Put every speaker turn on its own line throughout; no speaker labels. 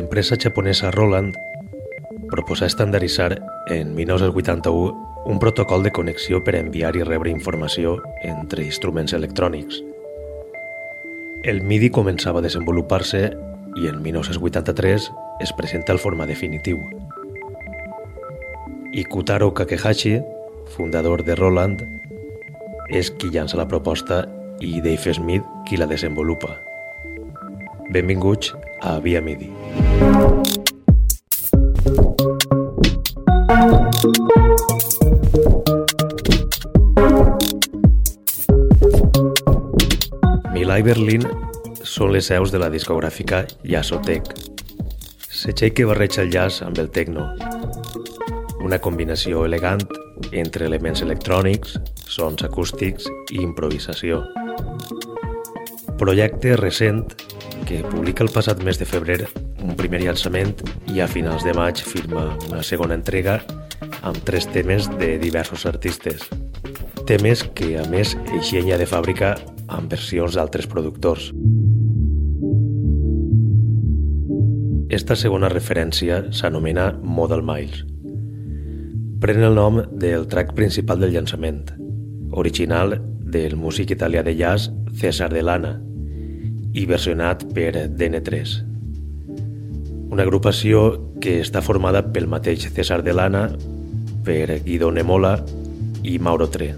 L'empresa japonesa Roland proposa estandarditzar en 1981 un protocol de connexió per enviar i rebre informació entre instruments electrònics. El MIDI començava a desenvolupar-se i en 1983 es presenta el forma definitiu. I Kutaro Kakehashi, fundador de Roland, és qui llança la proposta i Dave Smith qui la desenvolupa. Benvinguts a Via MIDI. Milà i Berlín són les seus de la discogràfica Yassotec. Setxell que barreja el jazz amb el techno. Una combinació elegant entre elements electrònics, sons acústics i improvisació. Projecte recent que publica el passat mes de febrer un primer llançament i a finals de maig firma una segona entrega amb tres temes de diversos artistes. Temes que, a més, eixien ja de fàbrica amb versions d'altres productors. Esta segona referència s'anomena Model Miles. Pren el nom del track principal del llançament, original del músic italià de jazz César de Lana i versionat per DN3. Una agrupació que està formada pel mateix César de Lana, per Guido Nemola i Mauro Tre.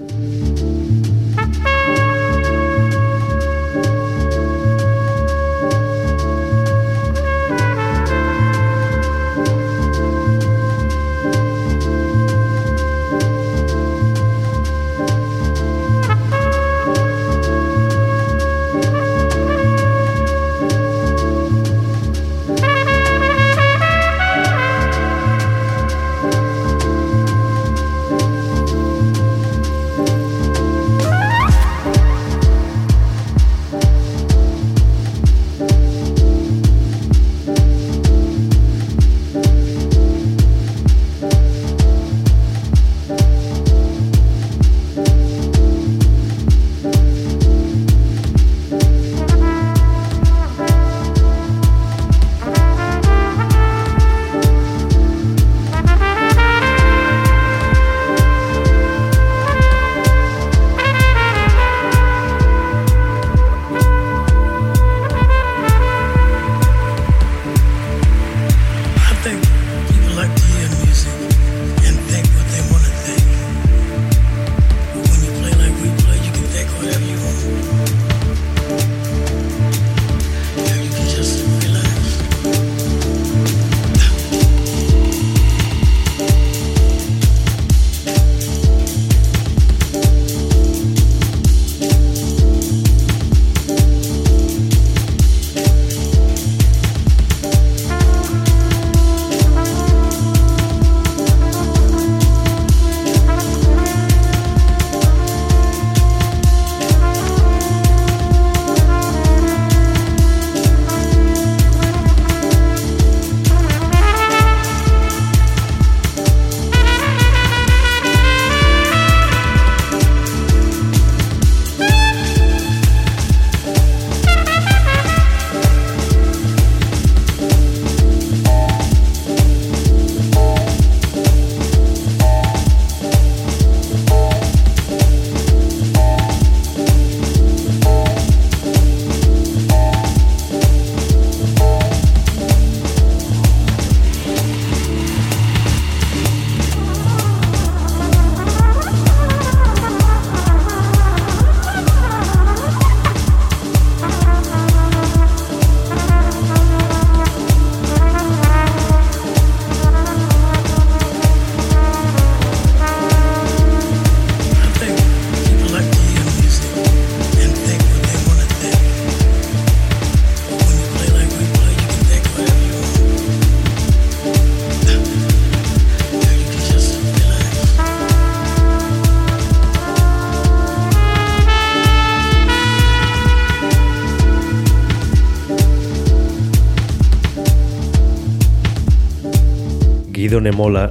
Guido Nemola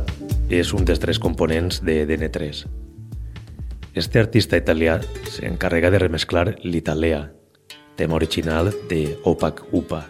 és un dels tres components de DN3. Este artista italià s'encarrega de remesclar l'Italea, tema original de Opac Upa.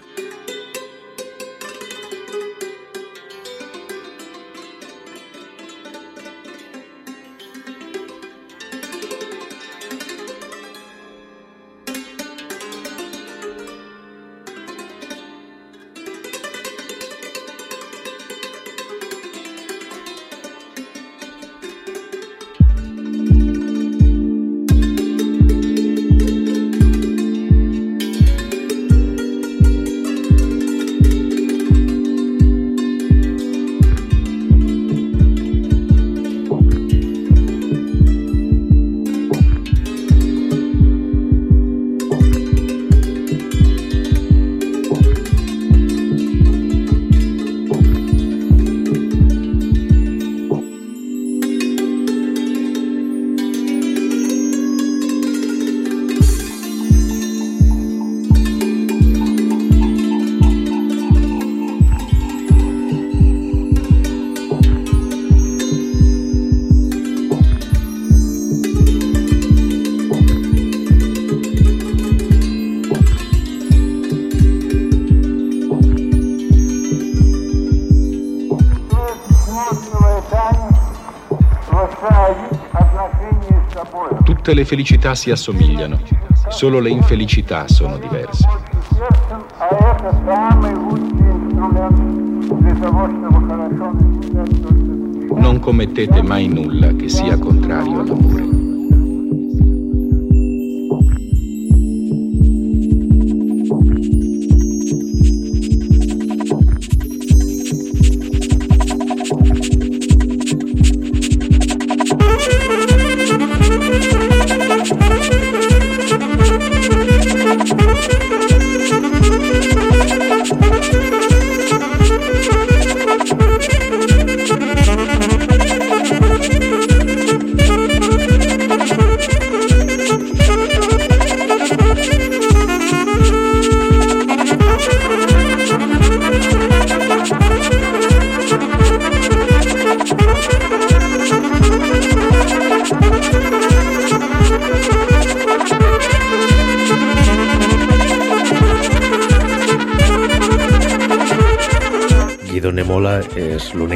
Tutte le felicità si assomigliano, solo le infelicità sono diverse. Non commettete mai nulla che sia contrario all'amore.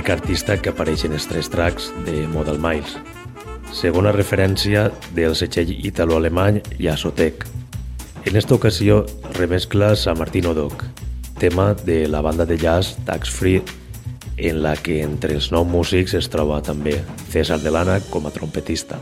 L'únic artista que apareix en els tres tracks de Model Miles. Segona referència del setxell italo-alemany Yasotec. En esta ocasió remescla a Martino Doc, tema de la banda de jazz Tax Free, en la que entre els nou músics es troba també César Delana com a trompetista.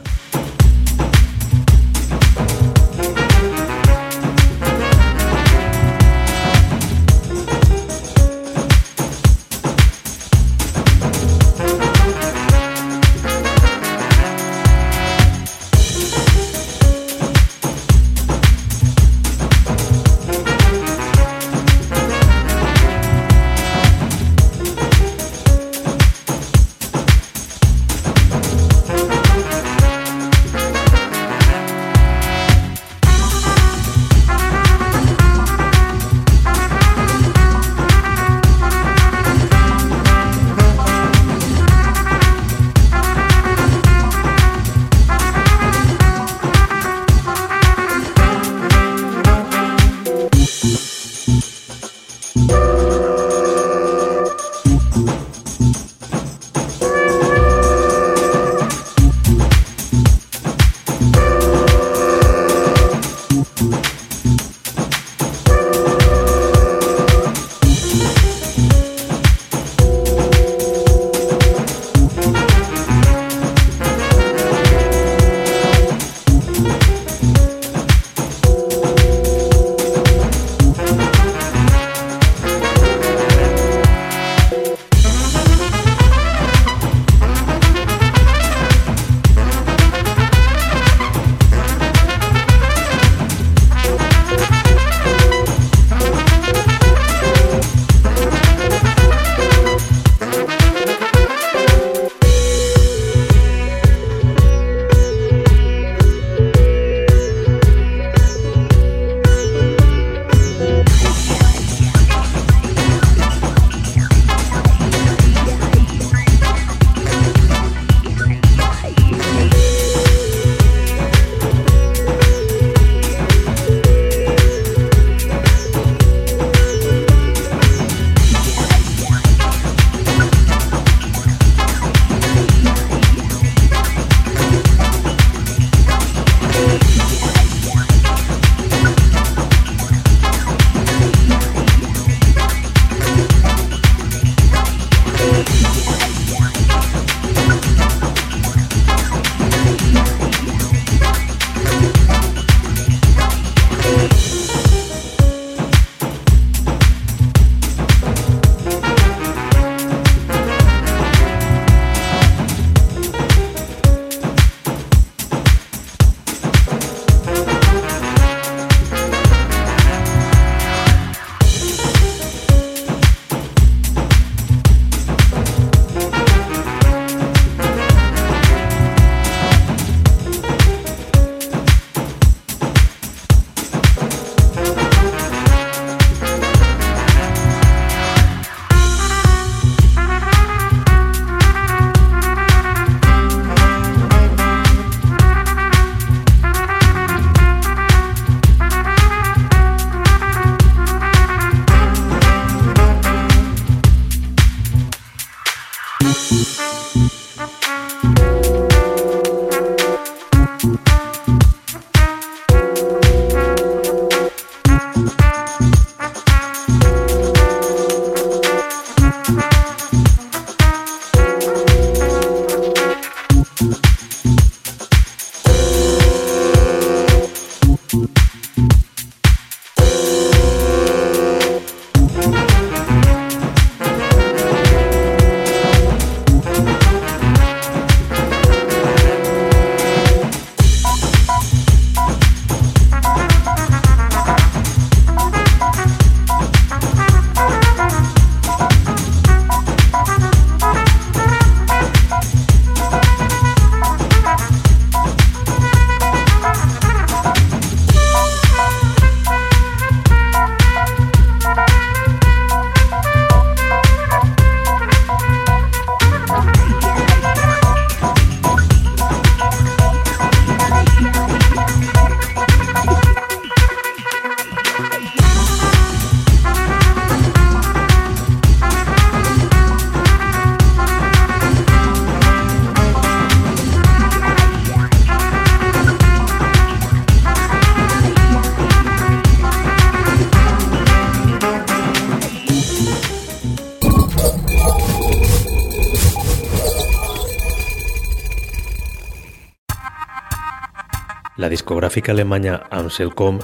Discogràfica alemanya Amselcom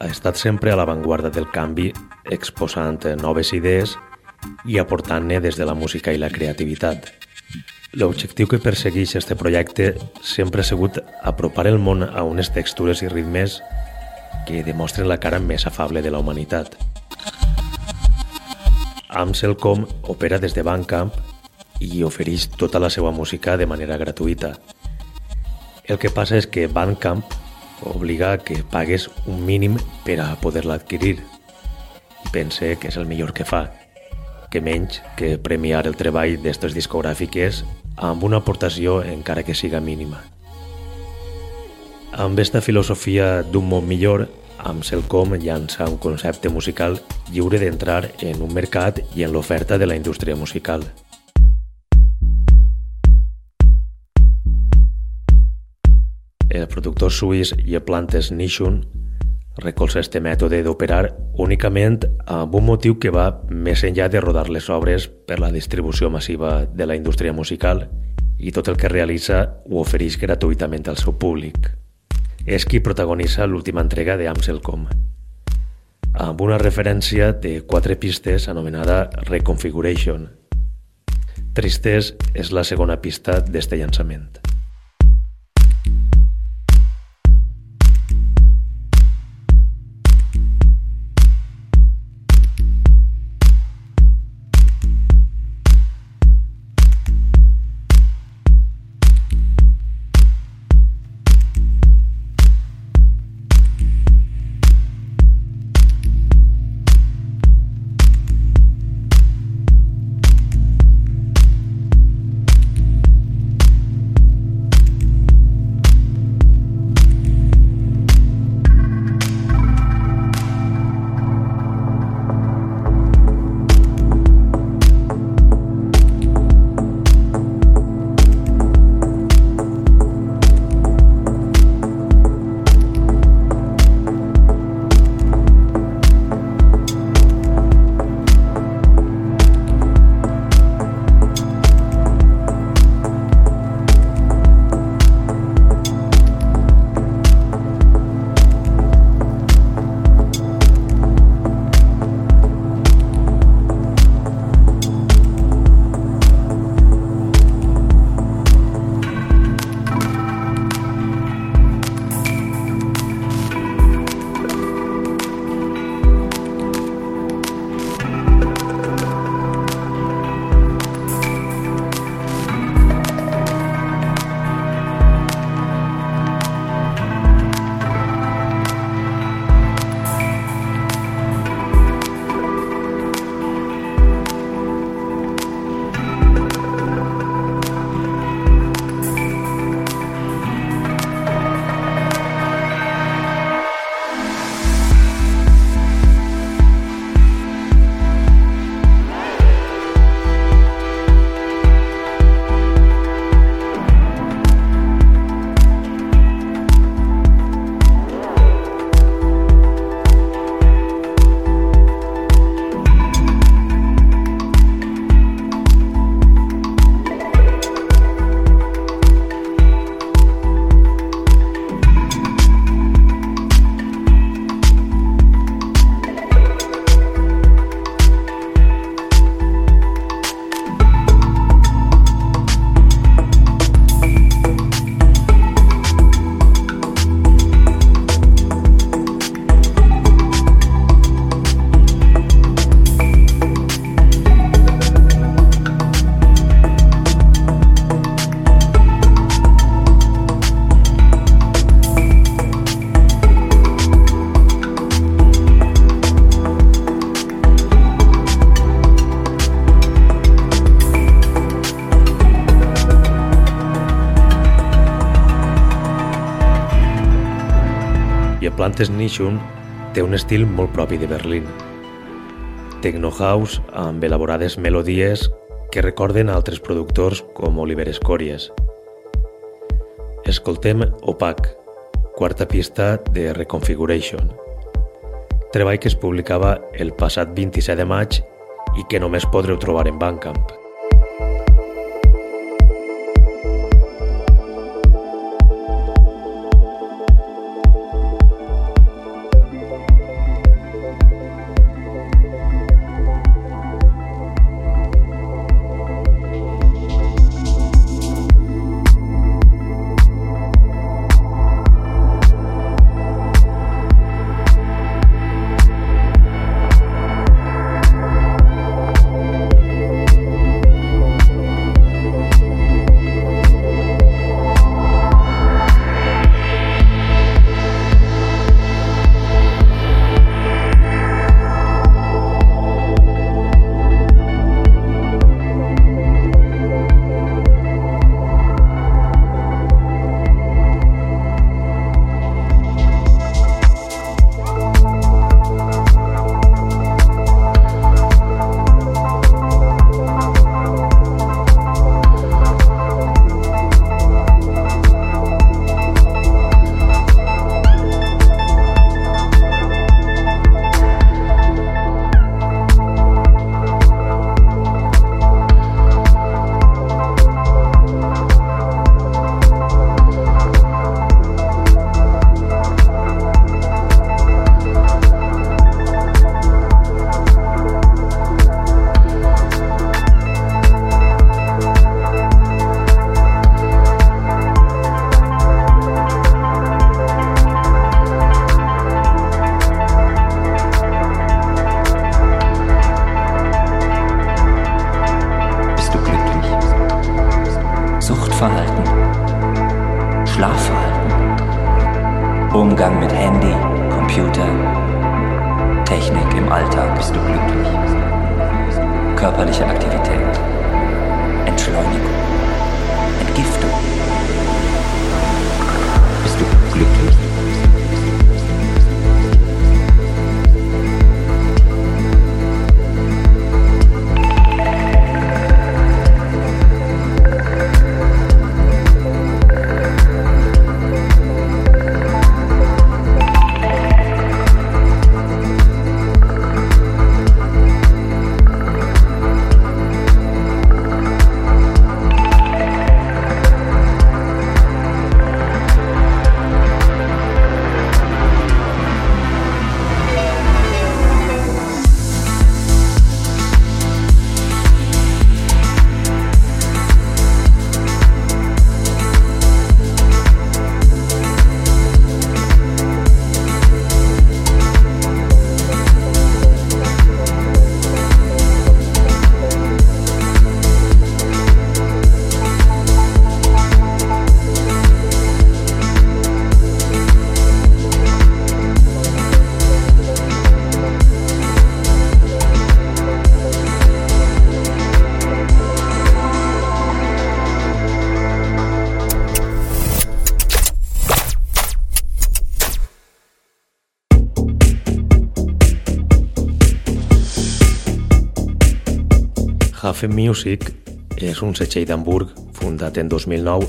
ha estat sempre a l'avantguarda del canvi, exposant noves idees i aportant-ne des de la música i la creativitat. L'objectiu que persegueix este projecte sempre ha sigut apropar el món a unes textures i ritmes que demostren la cara més afable de la humanitat. Amselcom opera des de Bandcamp i ofereix tota la seva música de manera gratuïta. El que passa és que Bandcamp obliga que pagues un mínim per a poder-la adquirir. I pense que és el millor que fa, que menys que premiar el treball d'estes discogràfiques amb una aportació encara que siga mínima. Amb esta filosofia d'un món millor, amb Selcom llança un concepte musical lliure d'entrar en un mercat i en l'oferta de la indústria musical. El productor suís Plantes Nishun recolza este mètode d'operar únicament amb un motiu que va més enllà de rodar les obres per la distribució massiva de la indústria musical i tot el que realitza ho ofereix gratuïtament al seu públic. És qui protagonitza l'última entrega de Amselcom, amb una referència de quatre pistes anomenada Reconfiguration. Tristes és la segona pista d'este llançament. Plantes Nishun té un estil molt propi de Berlín. Techno House amb elaborades melodies que recorden altres productors com Oliver Escòries. Escoltem Opac, quarta pista de Reconfiguration. Treball que es publicava el passat 27 de maig i que només podreu trobar en Bandcamp. Hafen Music és un setxell d'Hamburg fundat en 2009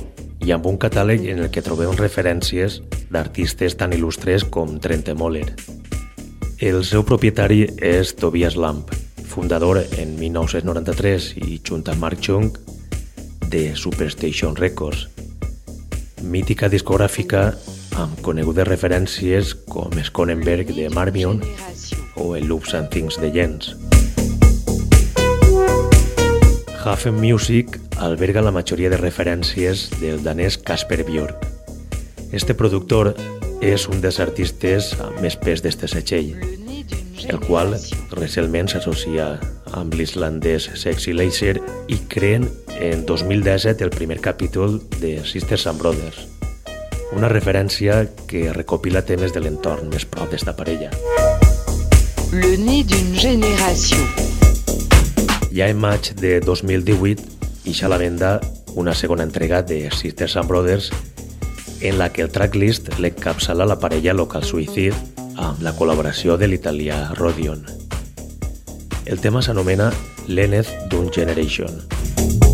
i amb un catàleg en el que trobem referències d'artistes tan il·lustres com Trente Moller. El seu propietari és Tobias Lamp, fundador en 1993 i junt amb Mark Chung de Superstation Records, mítica discogràfica amb conegudes referències com Skonenberg de Marmion o el Loops and Things de Jens. Hafen Music alberga la majoria de referències del danès Casper Björk. Este productor és un dels artistes amb més pes d'este setxell, el qual recentment s'associa amb l'islandès Sexy Laser i creen en 2017 el primer capítol de Sisters and Brothers, una referència que recopila temes de l'entorn més prop d'esta parella.
Le nez d'une génération.
Ja en maig de 2018 ixa a la venda una segona entrega de Sisters and Brothers en la que el tracklist l'encapçala la parella local Suïcid amb la col·laboració de l'italià Rodion. El tema s'anomena L'Eneth d'un Generation.
Le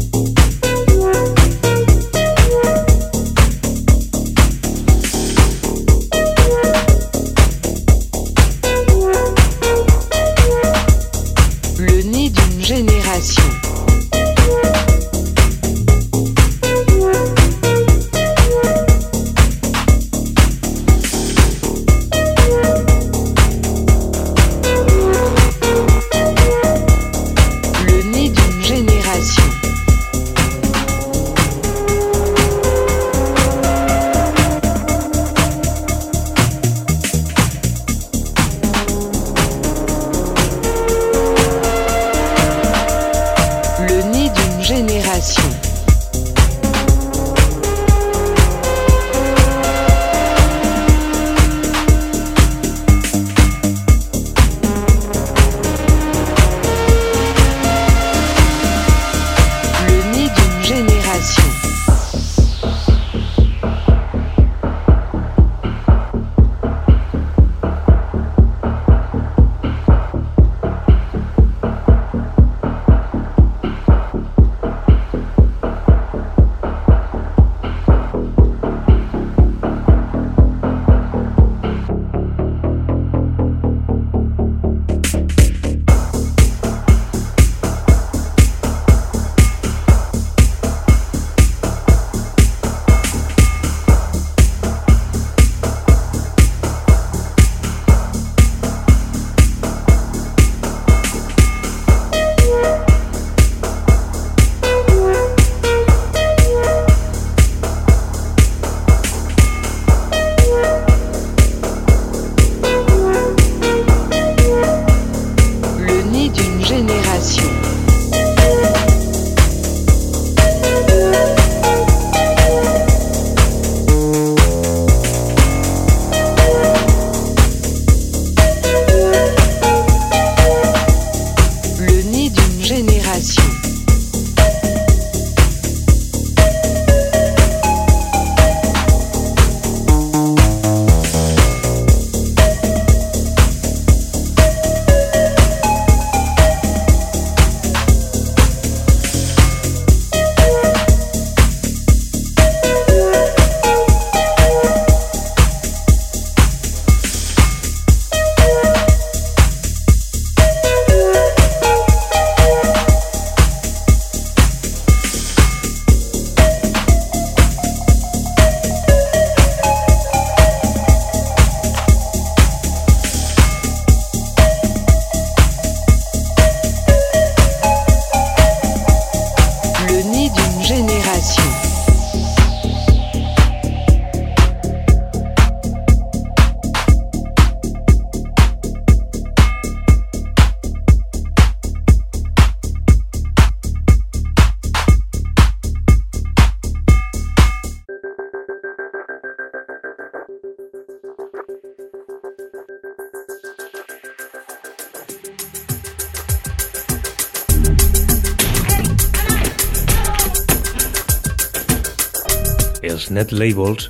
net labels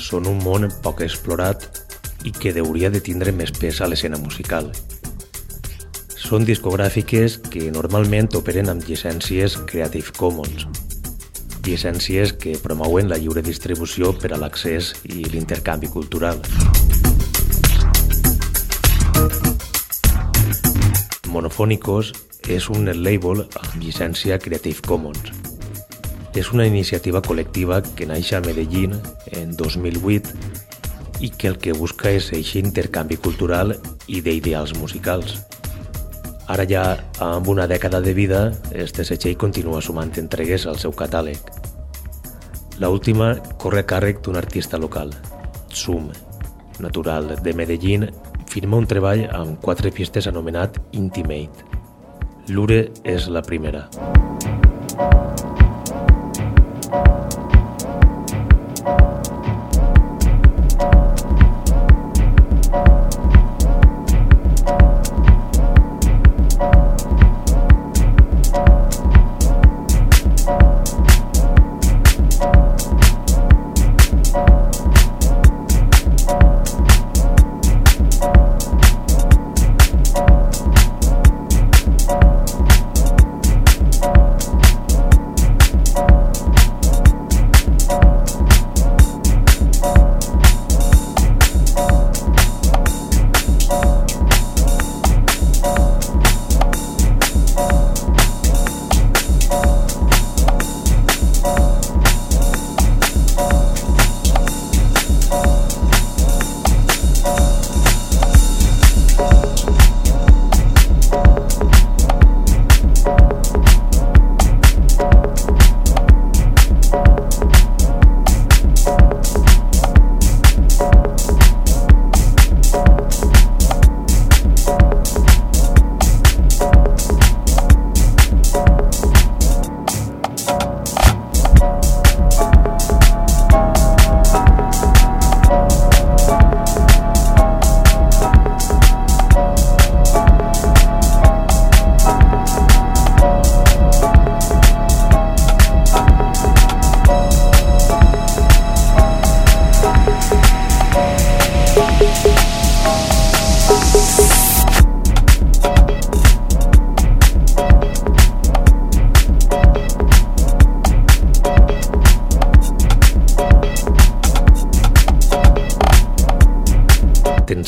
són un món poc explorat i que hauria de tindre més pes a l'escena musical. Són discogràfiques que normalment operen amb llicències Creative Commons, llicències que promouen la lliure distribució per a l'accés i l'intercanvi cultural. Monofónicos és un net label amb llicència Creative Commons. És una iniciativa col·lectiva que naix a Medellín en 2008 i que el que busca és eixir intercanvi cultural i d'ideals musicals. Ara ja, amb una dècada de vida, este setxell continua sumant entregues al seu catàleg. La última corre a càrrec d'un artista local, Tsum, natural de Medellín, firma un treball amb quatre pistes anomenat Intimate. Lure és la primera.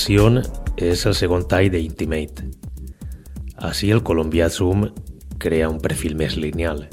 Tension és el segon tall d'Intimate. Així el colombià Zoom crea un perfil més lineal.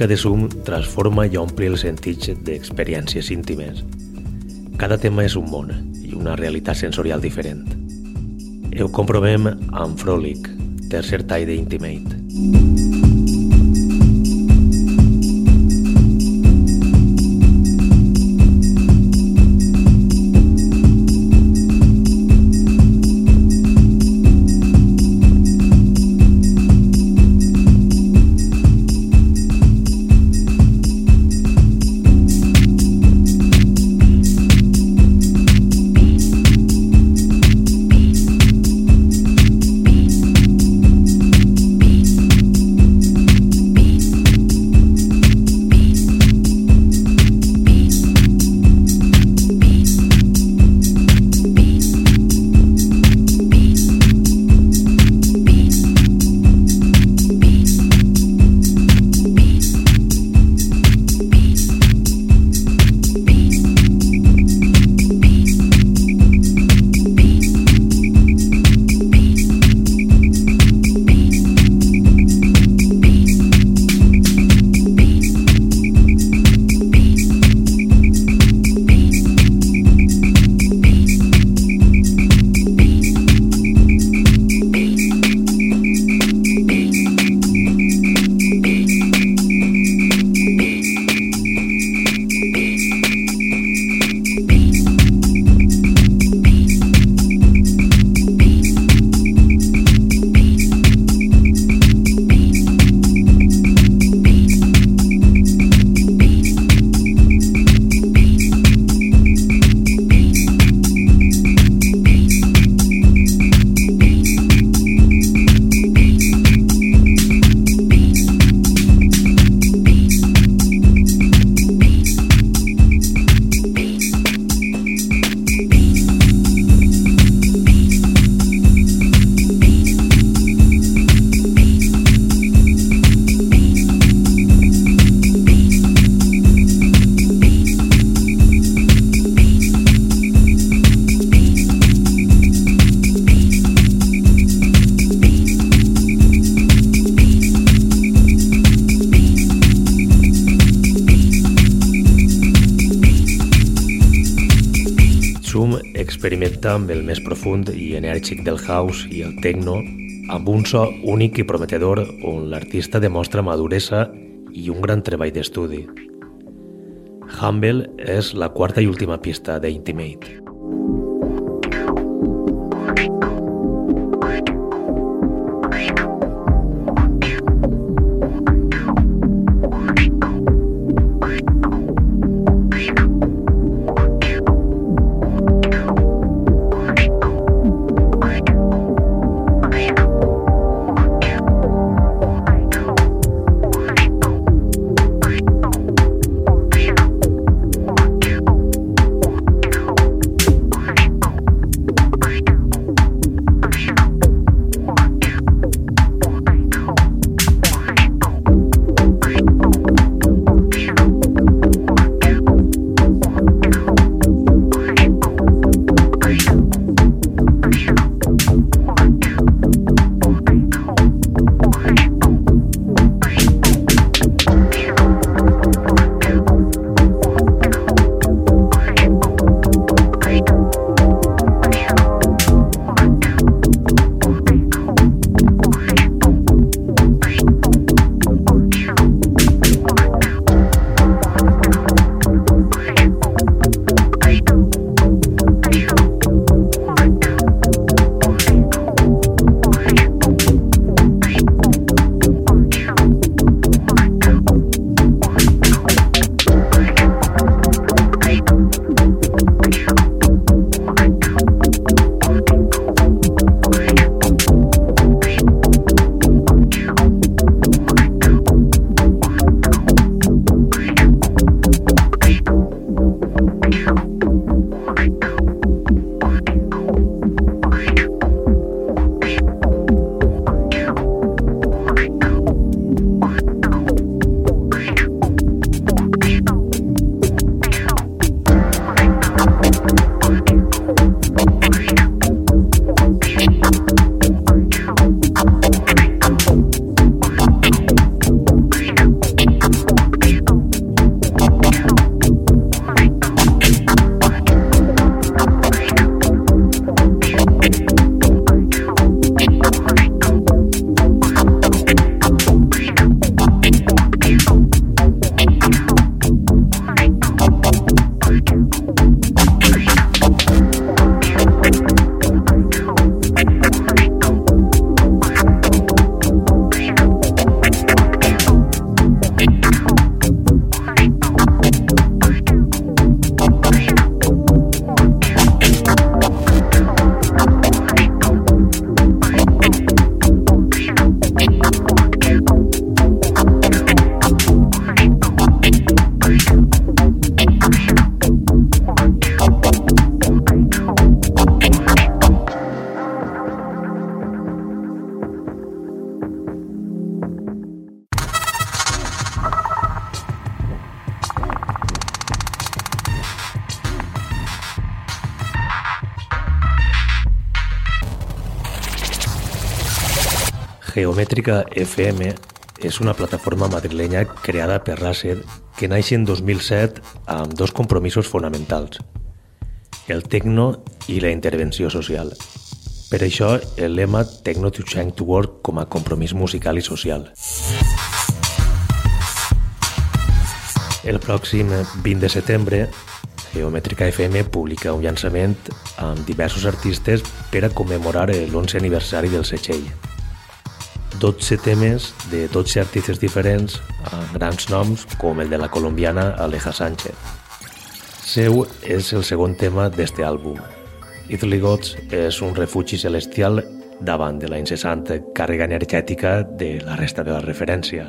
Música de Zoom transforma i ompli el sentit d'experiències íntimes. Cada tema és un món i una realitat sensorial diferent. Ho comprovem amb Frolic, tercer tall d'Intimate. Intimate. Experimenta amb el més profund i enèrgic del house i el techno, amb un so únic i prometedor on l'artista demostra maduresa i un gran treball d'estudi. Humble és la quarta i última pista d'Intimate. Geomètrica FM és una plataforma madrilenya creada per Racer que naix en 2007 amb dos compromisos fonamentals, el tecno i la intervenció social. Per això, el lema Techno to Change to Work com a compromís musical i social. El pròxim 20 de setembre, Geomètrica FM publica un llançament amb diversos artistes per a commemorar l'11 aniversari del Setxell. 12 temes de 12 artistes diferents amb grans noms com el de la colombiana Aleja Sánchez. Seu és el segon tema d'este àlbum. Italy Gods és un refugi celestial davant de la incessant càrrega energètica de la resta de la referència.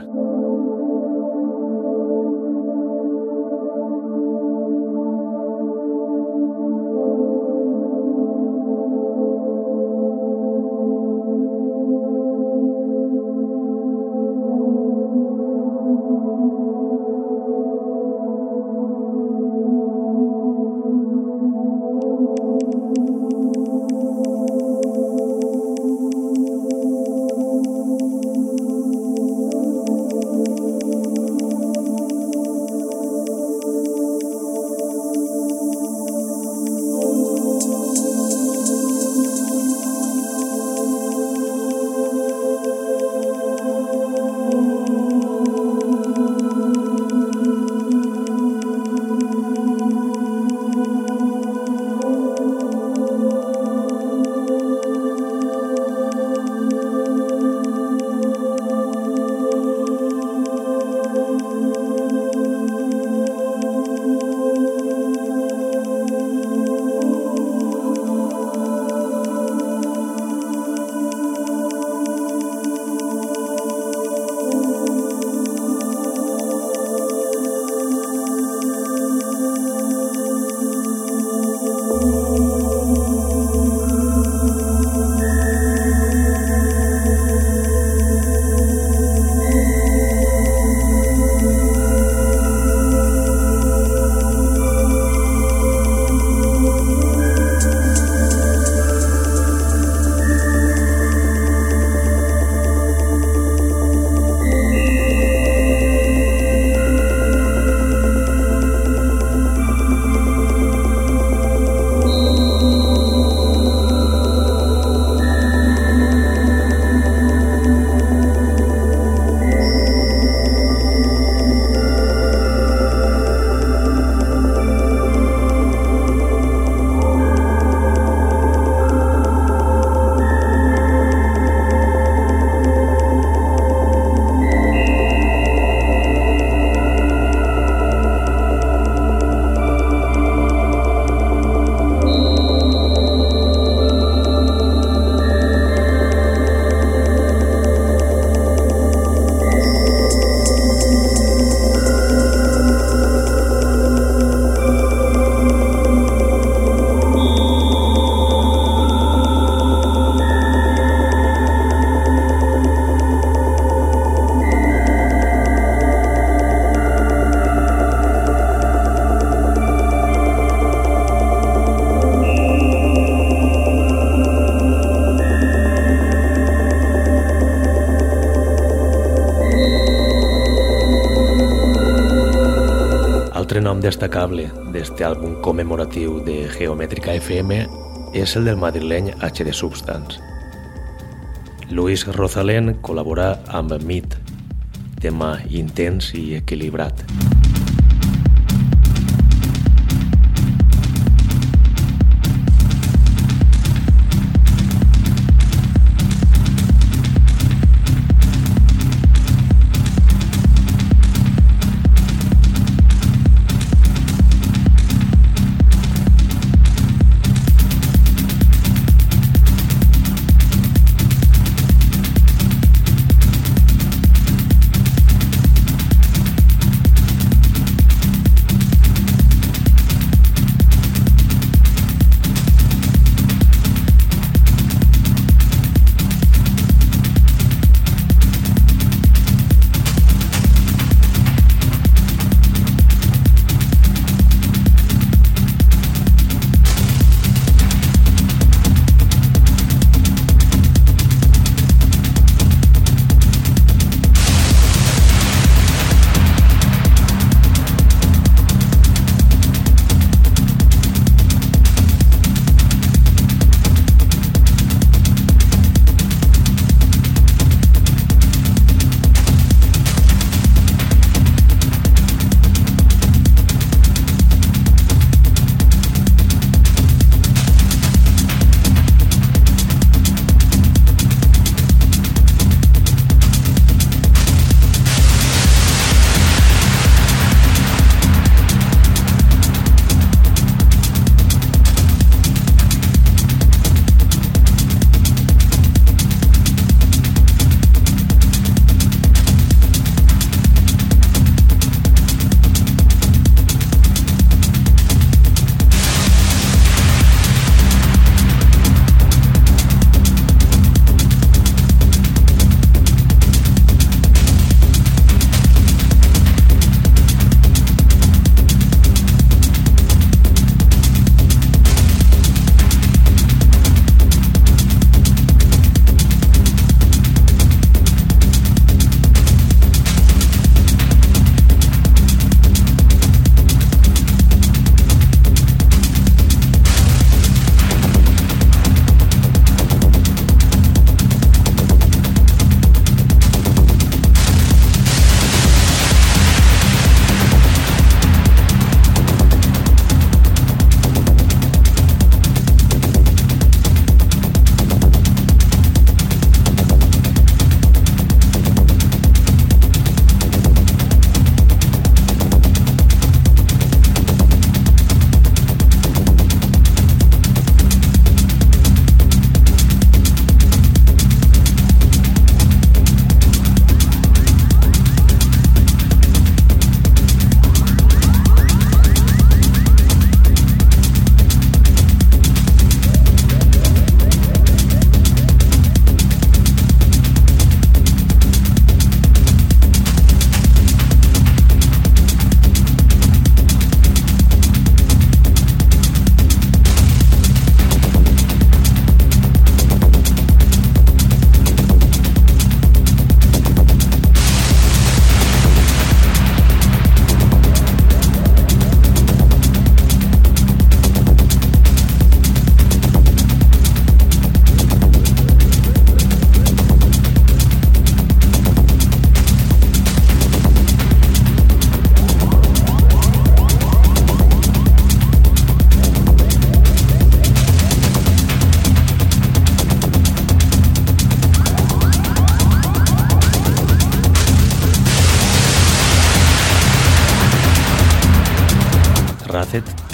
Destacable d'este àlbum commemoratiu de Geomètrica FM és el del madrileny HD Substance. Luis Rosalén col·labora amb Meet, tema intens i equilibrat.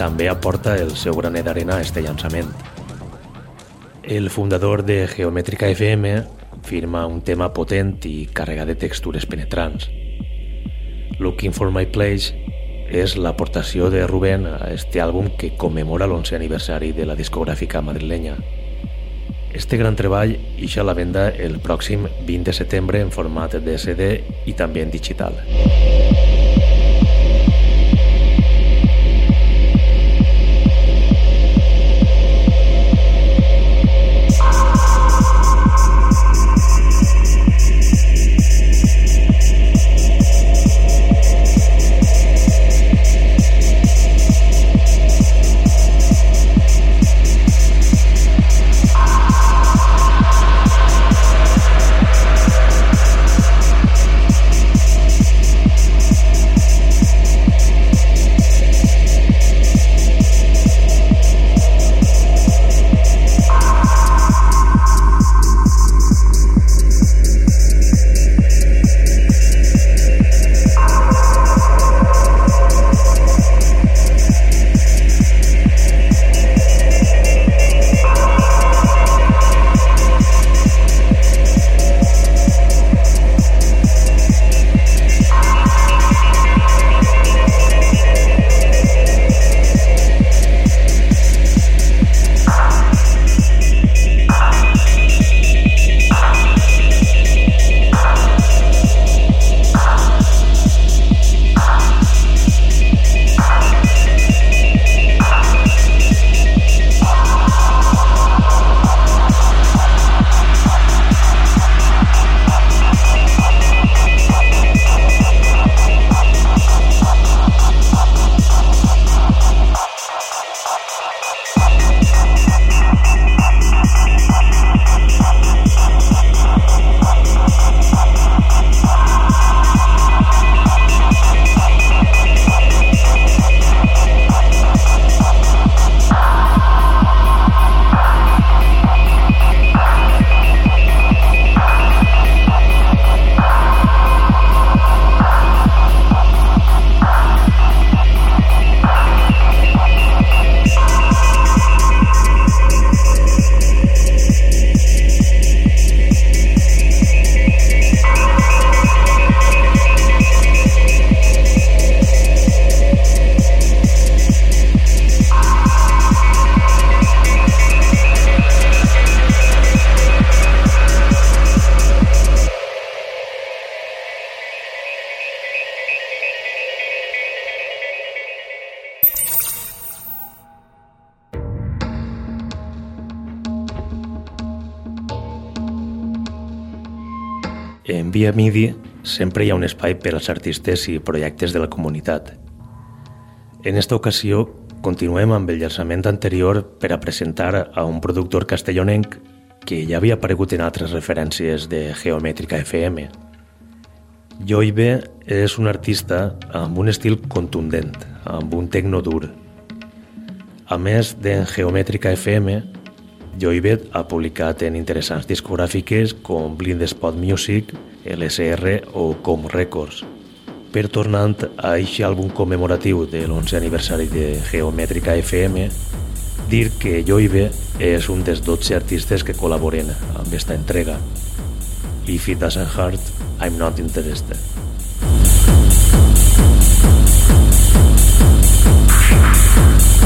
També aporta el seu graner d'arena a este llançament. El fundador de Geomètrica FM firma un tema potent i carregat de textures penetrants. Looking for my place és l'aportació de Rubén a este àlbum que commemora l'11 aniversari de la discogràfica madrilenya. Este gran treball ixa a la venda el pròxim 20 de setembre en format de CD i també en digital. En Via MIDI sempre hi ha un espai per als artistes i projectes de la comunitat. En esta ocasió continuem amb el llançament anterior per a presentar a un productor castellonenc que ja havia aparegut en altres referències de Geomètrica FM. Joibe és un artista amb un estil contundent, amb un tecno dur. A més de Geomètrica FM, Joybet ha publicat en interessants discogràfiques com Blind Spot Music, LSR o Com Records. Per tornant a aquest àlbum commemoratiu de l'11 aniversari de Geomètrica FM, dir que Joibe és un dels 12 artistes que col·laboren amb aquesta entrega. If it doesn't hurt, I'm not interested.
Never stop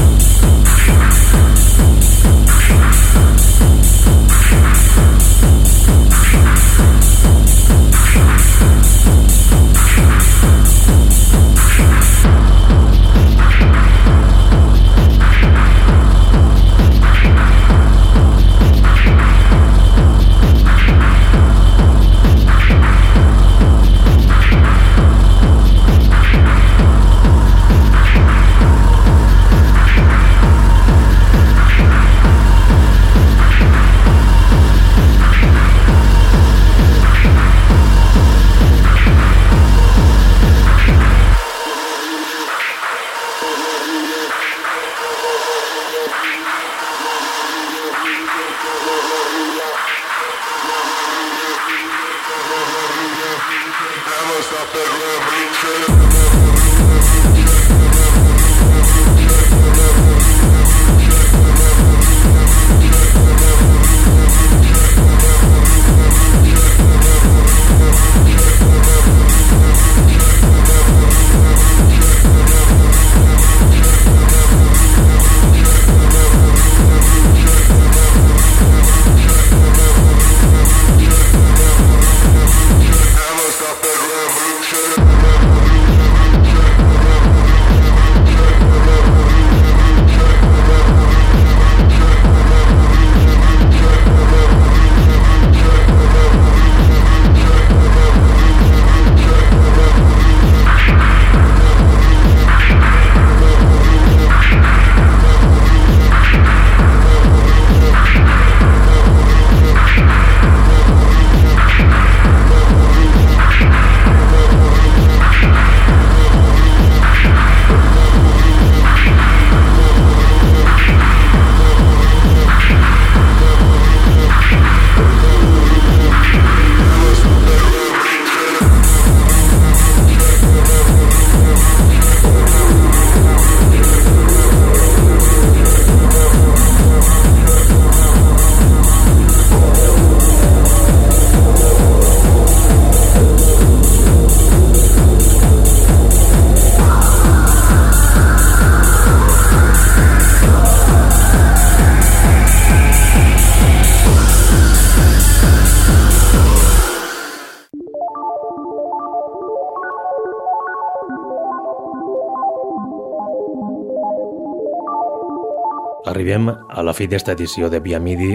la fi d'esta edició de Via Midi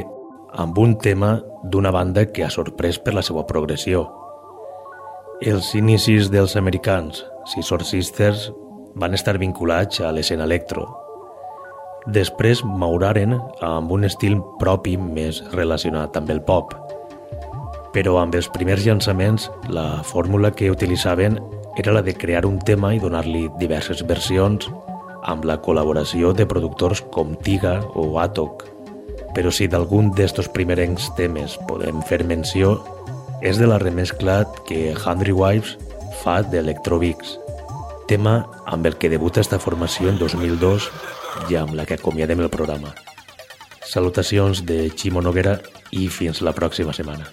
amb un tema d'una banda que ha sorprès per la seva progressió. Els inicis dels americans, Scissor Sisters, van estar vinculats a l'escena electro. Després mauraren amb un estil propi més relacionat amb el pop. Però amb els primers llançaments, la fórmula que utilitzaven era la de crear un tema i donar-li diverses versions amb la col·laboració de productors com Tiga o Atok. Però si d'algun d'estos primerencs temes podem fer menció, és de la remescla que Hundred Wives fa d'Electrovix, tema amb el que debuta esta formació en 2002 i amb la que acomiadem el programa. Salutacions de Ximo Noguera i fins la pròxima setmana.